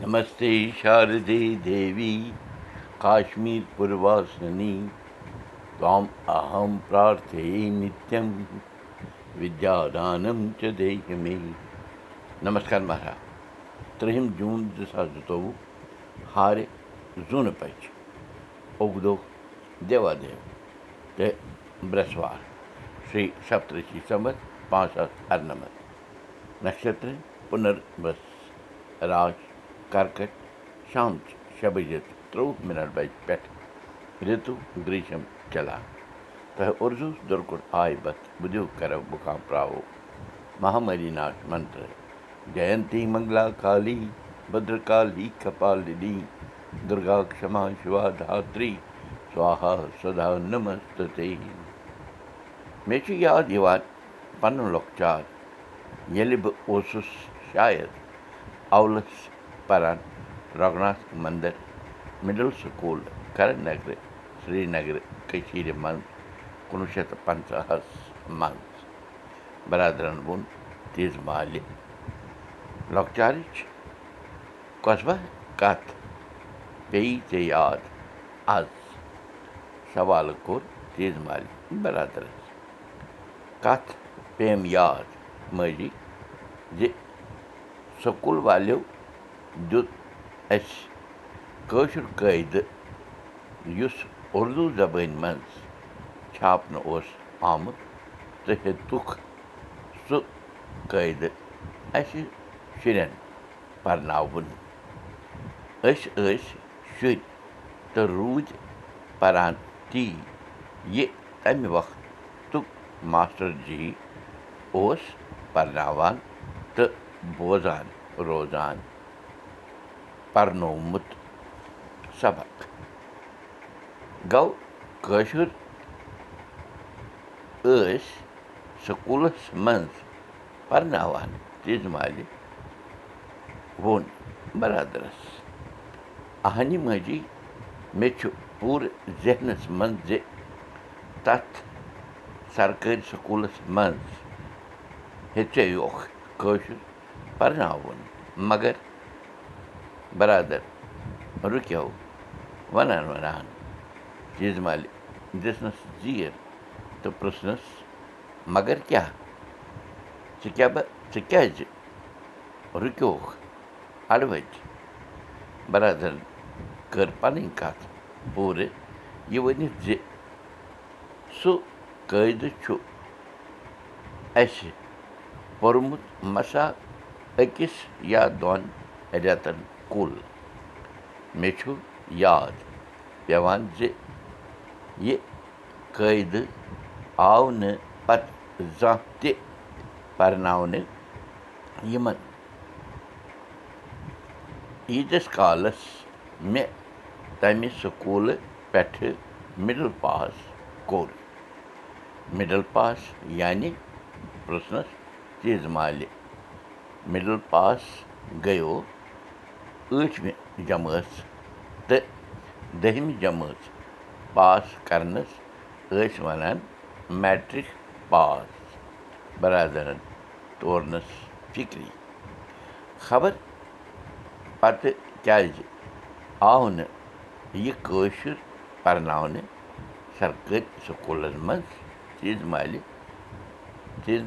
نمس دیٖشمیٖسنیہ نتہِ دانہِ مےٚ نمش مارا ترٛیِم جوٗن دۄہس دتوٗ پچ ٲدو دیوان دو برٛسوار شیٖس پانٛژھ ساتھ नक्षत्र पुनर्वस राज کرکٹ شامچہِ شےٚ بجے ترٛۆوُہ مِنٹ بجہِ پٮ۪ٹھ رِتُو گریٖشم چلان۔ تۄہہِ اُرزوٗ دُرکُٹ آے بتھ بُدِو کرو بُکام پراوو۔ مہاملی ناتھ منتر جینتی منگلا کالی بدرکالی کپالنی دُرگا کما شِوا دھتری سوہا سدا نمستے مےٚ چھُ یاد یِوان پنُن لۄکچار ییٚلہِ بہٕ اوسُس شاید اولس پران رگناتھ مندر مِڈل سکوٗل کرنگرٕ سرینگرٕ کٔشیٖرِ منٛز کُنوُہ شیٚتھ پنٛژاہس منٛز برادرن ووٚن تیٖژ مالہِ لۄکچارٕچ قۄسبہ کتھ پیٚیہِ ژےٚ یاد آز سوالہٕ کوٚر تیز مالہِ برادرس کتھ پیٚیَم یاد ماجی زِ سکوٗل والیو دیُت اَسہِ کٲشُر قٲیدٕ یُس اُردو زبٲنۍ منٛز چھاپنہٕ اوس آمُت تہٕ ہیٚتُکھ سُہ قٲیدٕ اَسہِ شُرٮ۪ن پرناوُن أسۍ ٲسۍ شُرۍ تہٕ روٗدۍ پران تی یہِ تَمہِ وقتُک ماسٹر جی اوس پرناوان تہٕ بوزان روزان پرنومُت سبق گوٚو کٲشُر ٲسۍ سکوٗلس منٛز پرناوان تیز مالہِ ووٚن برادرس اہنہِ ماجی مےٚ چھُ پوٗرٕ ذہنس منٛز زِ تتھ سرکٲرۍ سکوٗلس منٛز ہیٚژیوکھ کٲشُر پرناوُن مگر برادر رُکیو ونان ونان. دِژنس زیٖر. تہٕ پرٛژھنس مگر کیٛاہ ژٕ کیٛاہ بہٕ ژٕ کیٛازِ رُکیوکھ اَڑٕوَتہِ برادرن کٔر پنٕنۍ کتھ پوٗرٕ یہِ ؤنِتھ زِ سُہ قٲیدٕ چھُ اَسہِ پوٚرمُت مسا أکِس یا دۄن رٮ۪تن کُل مےٚ چھُ یاد پٮ۪وان زِ یہِ قٲیدٕ آو نہٕ پتہٕ زانٛہہ تہِ پرناونہٕ یِمن۔ ییٖتِس کالس مےٚ تمہِ سکوٗلہٕ پٮ۪ٹھٕ مِڈل پاس کوٚر مِڈل پاس یعنی پرٛژھنس تیز مالہِ مِڈل پاس گٔیو ٲٹھمہِ جمٲژ تہٕ دٔہمہِ جمٲژ پاس کرنس ٲسۍ ونان میٹرِک پاس برادرن تورنس فِکری خبر پتہٕ کیٛازِ آو نہٕ یہِ کٲشُر پرناونہٕ سرکٲرۍ سکوٗلن منٛز مالہِ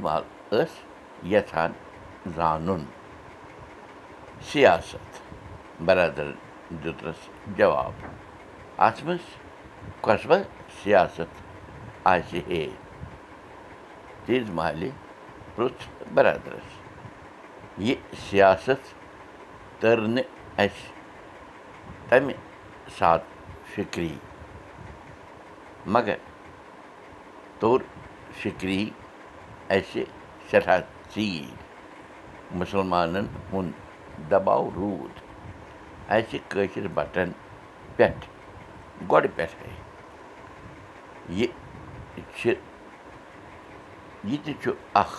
مال ٲس یژھان زانُن سِیاست برادرن دیُتنس جواب اتھ منٛز قۄسبہ سِیاست آسہِ ہے تیز مالہِ پرُٛژھ برادرس یہِ سِیاست تٔر نہٕ اَسہِ تمہِ ساتہٕ فِکری مگر توٚر فِکری اَسہِ سٮ۪ٹھاہ ژیٖرۍ مُسلمانن ہُنٛد دباو روٗد اَسہِ کٲشِر بٹن پٮ۪ٹھ گۄڈٕ پٮ۪ٹھَے یہِ چھِ یہِ تہِ چھُ اکھ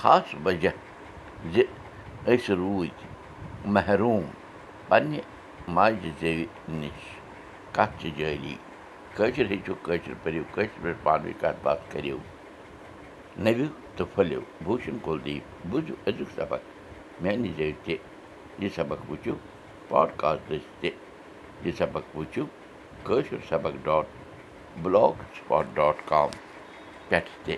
خاص وجہ زِ أسۍ روٗدۍ محروٗم پننہِ ماجہِ زیوِ نِش کتھ چھِ جٲری کٲشِر ہیٚچھِو کٲشِر پٔرِو کٲشِر پٲٹھۍ پانہٕ ؤنۍ کتھ باتھ کٔرِو نٔوِو تہٕ پھٔلِو بوٗشن کُلدیٖپ بوٗزِو أزیُک سبق میانہِ زیٚوِ تہِ یہِ سبق وٕچھِو پاڈکاسٹٕچ تہِ یہِ سبق وٕچھِو کٲشُر سبق dot blogspot dot com پٮ۪ٹھ تہِ